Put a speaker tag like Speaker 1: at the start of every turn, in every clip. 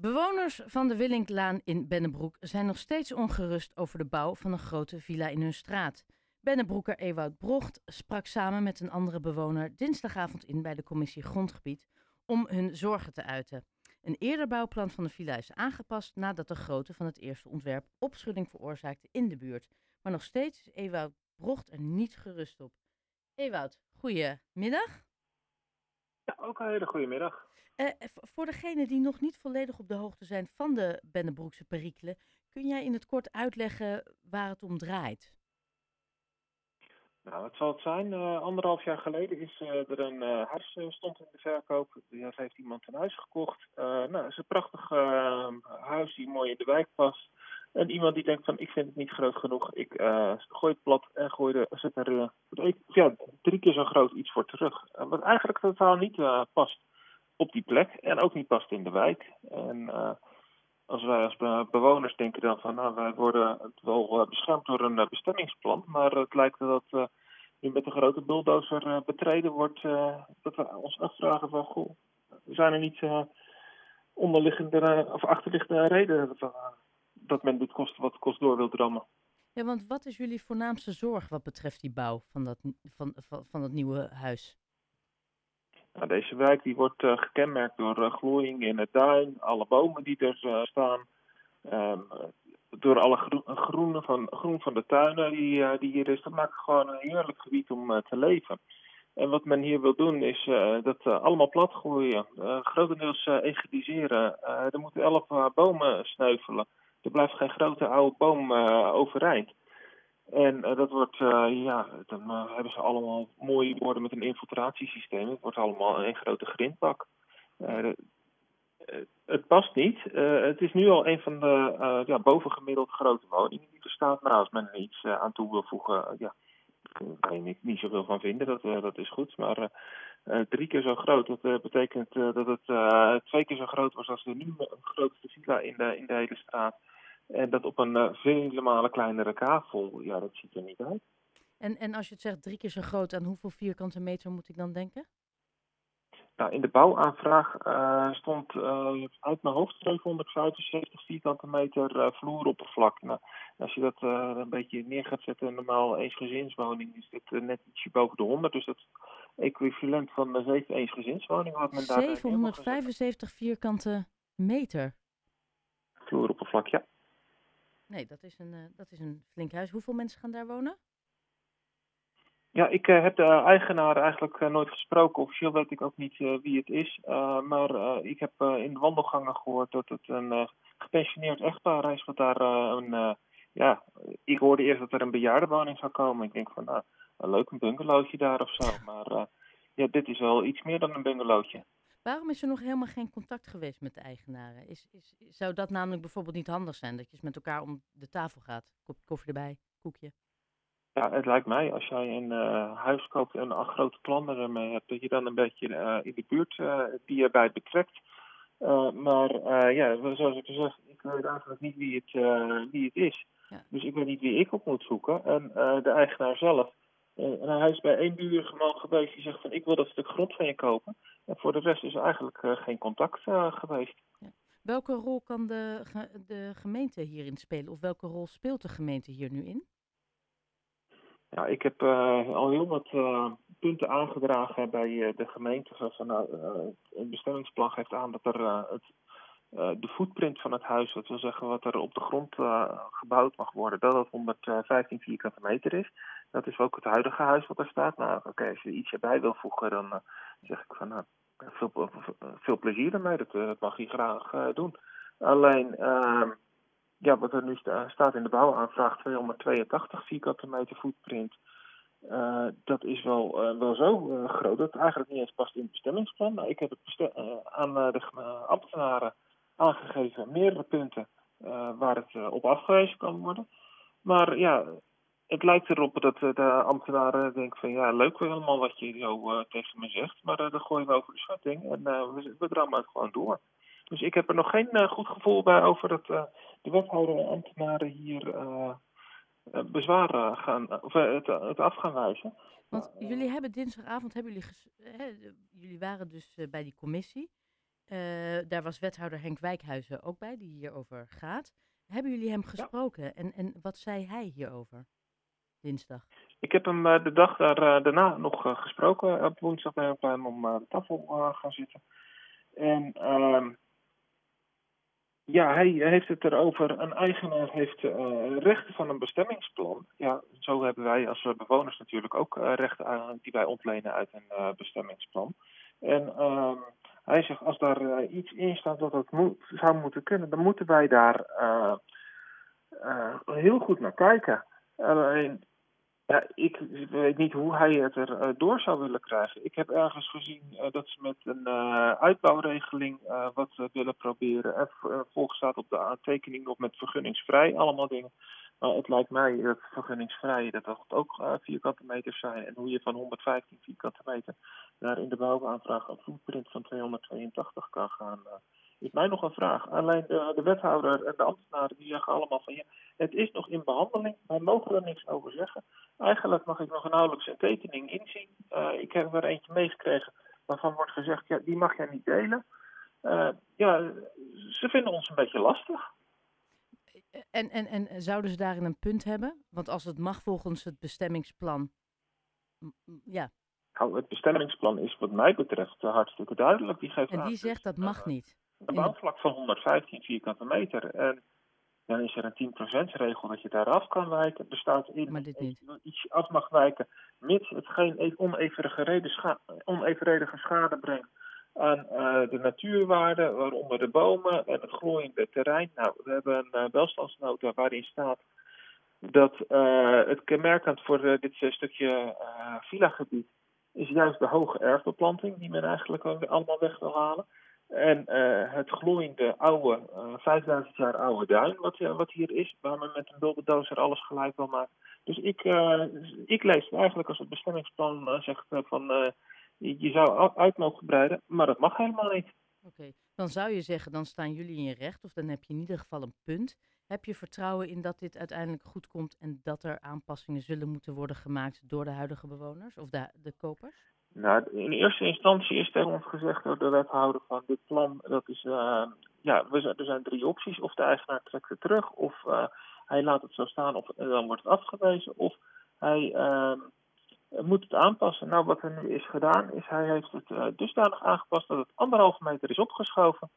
Speaker 1: Bewoners van de Willinklaan in Bennebroek zijn nog steeds ongerust over de bouw van een grote villa in hun straat. Bennebroeker Ewout Brocht sprak samen met een andere bewoner dinsdagavond in bij de commissie Grondgebied om hun zorgen te uiten. Een eerder bouwplan van de villa is aangepast nadat de grootte van het eerste ontwerp opschudding veroorzaakte in de buurt. Maar nog steeds is Ewout Brocht er niet gerust op. Ewout, goedemiddag.
Speaker 2: Ja, ook een hele goede middag.
Speaker 1: Uh, voor degenen die nog niet volledig op de hoogte zijn van de Bennebroekse perikelen, kun jij in het kort uitleggen waar het om draait?
Speaker 2: Nou, het zal het zijn. Uh, anderhalf jaar geleden is uh, er een huis stond in de verkoop. Ja, heeft iemand een huis gekocht. nou, het is een prachtig huis die mooi in de wijk past. En iemand die denkt van, ik vind het niet groot genoeg. Ik gooi het plat en gooi er, zet er ja, drie keer zo groot iets voor terug. wat eigenlijk totaal niet past op die plek en ook niet past in de wijk. En als wij als bewoners denken dan van, nou, wij worden wel beschermd door een bestemmingsplan, maar het lijkt dat nu met een grote bulldozer betreden wordt, dat we ons afvragen van, goh, zijn er niet onderliggende of achterliggende redenen dat men dit kost wat kost door wil drammen?
Speaker 1: Ja, want wat is jullie voornaamste zorg wat betreft die bouw van dat, van, van, van dat nieuwe huis?
Speaker 2: Nou, deze wijk die wordt uh, gekenmerkt door uh, glooiing in het duin, alle bomen die er uh, staan, um, door alle groen, van, groen van de tuinen die, die hier is. Dat maakt gewoon een heerlijk gebied om te leven. En wat men hier wil doen is dat allemaal platgooien, grotendeels egadiseren. er moeten elf bomen sneuvelen. Er blijft geen grote oude boom overeind. En uh, dat wordt, uh, ja, dan hebben ze allemaal mooie woorden met een infiltratiesysteem. Het wordt allemaal een grote grindbak. het past niet. het is nu al een van de ja, bovengemiddeld grote woningen die er staat. Maar als men er iets aan toe wil voegen, ja, daar kan je niet, niet zoveel van vinden. Dat, dat is goed. Maar drie keer zo groot, dat betekent dat het twee keer zo groot was als de nu grootste villa in de, in de hele straat. En dat op een vele malen kleinere kavel, ja, dat ziet er niet uit.
Speaker 1: En, en als je het zegt drie keer zo groot, aan hoeveel vierkante meter moet ik dan denken?
Speaker 2: Nou, in de bouwaanvraag uh, stond uh, uit mijn hoofd 775 vierkante meter vloeroppervlak. Nou, als je dat een beetje neer gaat zetten, normaal eensgezinswoning, is dit net ietsje boven de 100. Dus dat is equivalent van de 7 eensgezinswoningen. Wat men
Speaker 1: 775 vierkante meter?
Speaker 2: Vloeroppervlak, ja.
Speaker 1: Nee, dat is, een, dat is een flink huis. Hoeveel mensen gaan daar wonen?
Speaker 2: Ja, ik uh, heb de eigenaar eigenlijk uh, nooit gesproken. Officieel weet ik ook niet wie het is. maar ik heb in de wandelgangen gehoord dat het een gepensioneerd echtpaar is. Wat daar een, ja, ik hoorde eerst dat er een bejaardenwoning zou komen. Ik denk van, nou, leuk een bungalowtje daar of zo. Maar ja, dit is wel iets meer dan een bungalowtje.
Speaker 1: Waarom is er nog helemaal geen contact geweest met de eigenaren? Is, is, zou dat namelijk bijvoorbeeld niet handig zijn? Dat je eens met elkaar om de tafel gaat, koffie erbij, koekje?
Speaker 2: Ja, het lijkt mij als jij een uh, huis koopt en een grote plannen ermee hebt, dat je dan een beetje uh, in de buurt uh, die erbij betrekt. maar ja, zoals ik zeg, ik weet eigenlijk niet wie het, wie het is. Ja. Dus ik weet niet wie ik op moet zoeken. En de eigenaar zelf, en hij is bij één buurman geweest die zegt van ik wil dat stuk grond van je kopen. En voor de rest is er eigenlijk geen contact geweest. Ja.
Speaker 1: Welke rol kan de, de gemeente hierin spelen? Of welke rol speelt de gemeente hier nu in?
Speaker 2: Ja, ik heb uh, al heel wat punten aangedragen bij de gemeente. Zoals nou, het bestemmingsplan geeft aan dat er het uh, de footprint van het huis, dat wil zeggen wat er op de grond uh, gebouwd mag worden, dat dat 115 vierkante meter is. Dat is ook het huidige huis wat er staat. Nou, oké, als je iets erbij wil voegen, dan uh, zeg ik van, nou, veel, plezier ermee. Dat, mag je graag doen. Alleen, ehm, ja, wat er nu sta, staat in de bouwaanvraag, 282 vierkante meter footprint. dat is wel, wel zo groot dat het eigenlijk niet eens past in het bestemmingsplan. Nou, ik heb het aan de ambtenaren aangegeven meerdere punten waar het op afgewezen kan worden. Maar ja, het lijkt erop dat de ambtenaren denken van ja, leuk helemaal wat je zo tegen me zegt, maar dan gooien we over de schatting en we, we drammen het gewoon door. Dus ik heb er nog geen goed gevoel bij over dat de wethouder en ambtenaren hier bezwaren gaan, of het, het af gaan wijzen.
Speaker 1: Want jullie hebben dinsdagavond, hebben jullie, hè, jullie waren dus bij die commissie. daar was wethouder Henk Wijkhuizen ook bij, die hierover gaat. Hebben jullie hem gesproken en, en wat zei hij hierover dinsdag?
Speaker 2: Ik heb hem de dag daar, daarna nog gesproken. Op woensdag ben ik bij hem om de tafel gaan zitten. En ehm, ja, hij heeft het erover. Een eigenaar heeft uh, rechten van een bestemmingsplan. Ja, zo hebben wij als bewoners natuurlijk ook uh, rechten aan, die wij ontlenen uit een uh, bestemmingsplan. En uh, hij zegt, als daar iets in staat dat het moet, zou moeten kunnen, dan moeten wij daar heel goed naar kijken. Alleen, ja, ik weet niet hoe hij het er uh, door zou willen krijgen. Ik heb ergens gezien uh, dat ze met een uh, uitbouwregeling wat willen proberen. En volgens staat op de aantekening nog met vergunningsvrij, allemaal dingen. Maar het lijkt mij dat vergunningsvrij, dat dat ook vierkante meters zijn. En hoe je van 115 vierkante meter naar in de bouwaanvraag een footprint van 282 kan gaan is mij nog een vraag. Alleen de, de, wethouder en de ambtenaren die zeggen allemaal van ja, het is nog in behandeling, wij mogen er niks over zeggen. Eigenlijk mag ik nog nauwelijks een tekening inzien. Uh, ik heb er eentje meegekregen waarvan wordt gezegd, ja, die mag jij niet delen. Uh, ja, ze vinden ons een beetje lastig.
Speaker 1: En, en, en zouden ze daarin een punt hebben? Want als het mag volgens het bestemmingsplan, ja.
Speaker 2: Nou, het bestemmingsplan is wat mij betreft hartstikke duidelijk. Die geeft
Speaker 1: en die zegt dat mag niet.
Speaker 2: Een bouwvlak van 115 vierkante meter. En dan is er een 10% regel dat je daar af kan wijken. Er staat in dat iets af mag wijken, mits het geen e- onevenredige, scha onevenredige schade brengt aan uh, de natuurwaarden, waaronder de bomen en het glooiende terrein. Nou, we hebben een uh, welstandsnota waarin staat dat uh, het kenmerkend voor dit stukje villa-gebied is juist de hoge erfbeplanting, die men eigenlijk allemaal weg wil halen. En uh, het gloeiende oude, uh, eh, 5000 jaar oude duin, wat, uh, wat hier is, waar men met een buldozer alles gelijk wil maken. Dus ik, ik lees het eigenlijk als het bestemmingsplan zegt van je, je, zou uit mogen breiden, maar dat mag helemaal niet.
Speaker 1: Oké, dan zou je zeggen, dan staan jullie in je recht, of dan heb je in ieder geval een punt. Heb je vertrouwen in dat dit uiteindelijk goed komt en dat er aanpassingen zullen moeten worden gemaakt door de huidige bewoners of de, de kopers?
Speaker 2: Nou, in eerste instantie is tegen ons gezegd door de wethouder van dit plan, dat is, uh, ja, we, er zijn drie opties. Of de eigenaar trekt het terug, of uh, hij laat het zo staan, of dan wordt het afgewezen, of hij uh, moet het aanpassen. Nou, wat er nu is gedaan, is hij heeft het dusdanig aangepast dat het anderhalve meter is opgeschoven.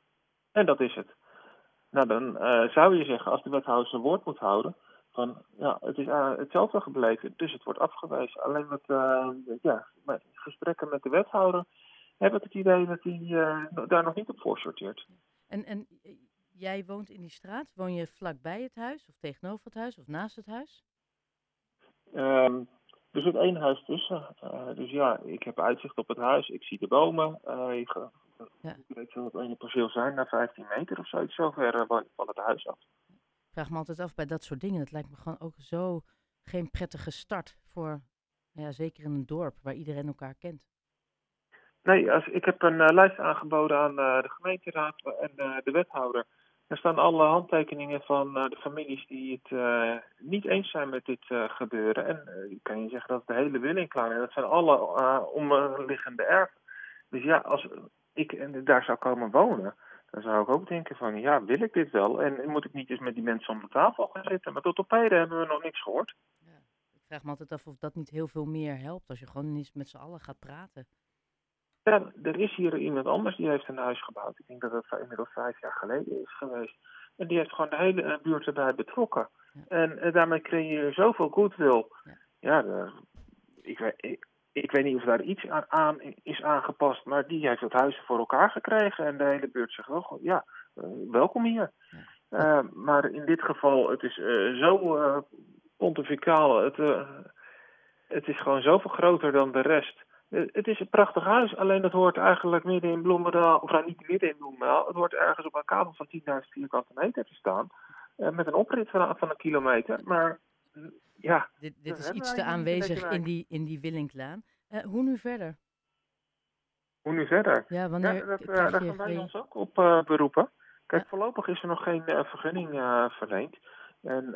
Speaker 2: En dat is het. Nou, dan zou je zeggen, als de wethouder zijn woord moet houden, van ja, het is uh, hetzelfde gebleven, dus het wordt afgewezen. Alleen met, uh, ja, met gesprekken met de wethouder heb ik het idee dat hij uh, daar nog niet op voor sorteert.
Speaker 1: En, en jij woont in die straat, woon je vlakbij het huis, of tegenover het huis, of naast het huis?
Speaker 2: Um, er zit één huis tussen. dus ja, ik heb uitzicht op het huis, ik zie de bomen. ik, ja. weet wel wat een perceel zijn, naar 15 meter of zoiets, zover van het huis af
Speaker 1: vraag me altijd af bij dat soort dingen. Het lijkt me gewoon ook zo geen prettige start voor, nou ja, zeker in een dorp waar iedereen elkaar kent.
Speaker 2: Nee, als, ik heb een uh, lijst aangeboden aan uh, de gemeenteraad en uh, de wethouder. Er staan alle handtekeningen van de families die het niet eens zijn met dit gebeuren. En ik kan je zeggen dat de hele willing klaar. En dat zijn alle omliggende erven. Dus ja, als ik daar zou komen wonen, dan zou ik ook denken van, ja, wil ik dit wel? En moet ik niet eens met die mensen om de tafel gaan zitten? Maar tot op heden hebben we nog niks gehoord. Ja,
Speaker 1: ik vraag me altijd af of dat niet heel veel meer helpt als je gewoon eens met z'n allen gaat praten.
Speaker 2: Ja, er is hier iemand anders die heeft een huis gebouwd. Ik denk dat dat inmiddels vijf jaar geleden is geweest. En die heeft gewoon de hele buurt erbij betrokken. En, en, daarmee creëer je zoveel goodwill. Ja, ja ik, ik, ik weet niet of daar iets aan, aan, is aangepast, maar die heeft het huis voor elkaar gekregen. En de hele buurt zegt wel, ja, uh, welkom hier. Uh, maar in dit geval, het is uh, zo pontificaal. Het, het is gewoon zoveel groter dan de rest. het is een prachtig huis, alleen dat hoort eigenlijk midden in Bloemendaal, of nou niet midden in Bloemendaal, het hoort ergens op een kabel van 10.000 vierkante meter te staan. met een oprit van, van een kilometer. Maar ja.
Speaker 1: Dit, dit is iets te aanwezig in die, in die Willinklaan. Uh, hoe nu verder?
Speaker 2: Hoe nu verder?
Speaker 1: Ja, wanneer
Speaker 2: ja, dat, uh, daar gaan wij ons ook op uh, beroepen. Kijk, ja. voorlopig is er nog geen vergunning verleend. En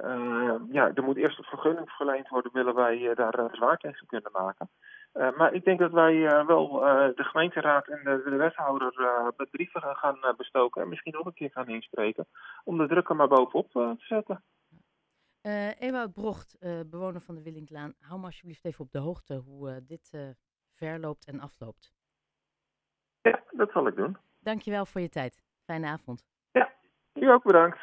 Speaker 2: ja, er moet eerst een vergunning verleend worden, willen wij daar zwaar tegen kunnen maken. maar ik denk dat wij wel de gemeenteraad en de, de wethouder met brieven gaan bestoken en misschien nog een keer gaan inspreken om de druk er maar bovenop te zetten.
Speaker 1: Uh, Ewout Brocht, bewoner van de Willinklaan, hou me alsjeblieft even op de hoogte hoe dit verloopt en afloopt.
Speaker 2: Ja, dat zal ik doen.
Speaker 1: Dankjewel voor je tijd. Fijne avond.
Speaker 2: Ja, u ook bedankt.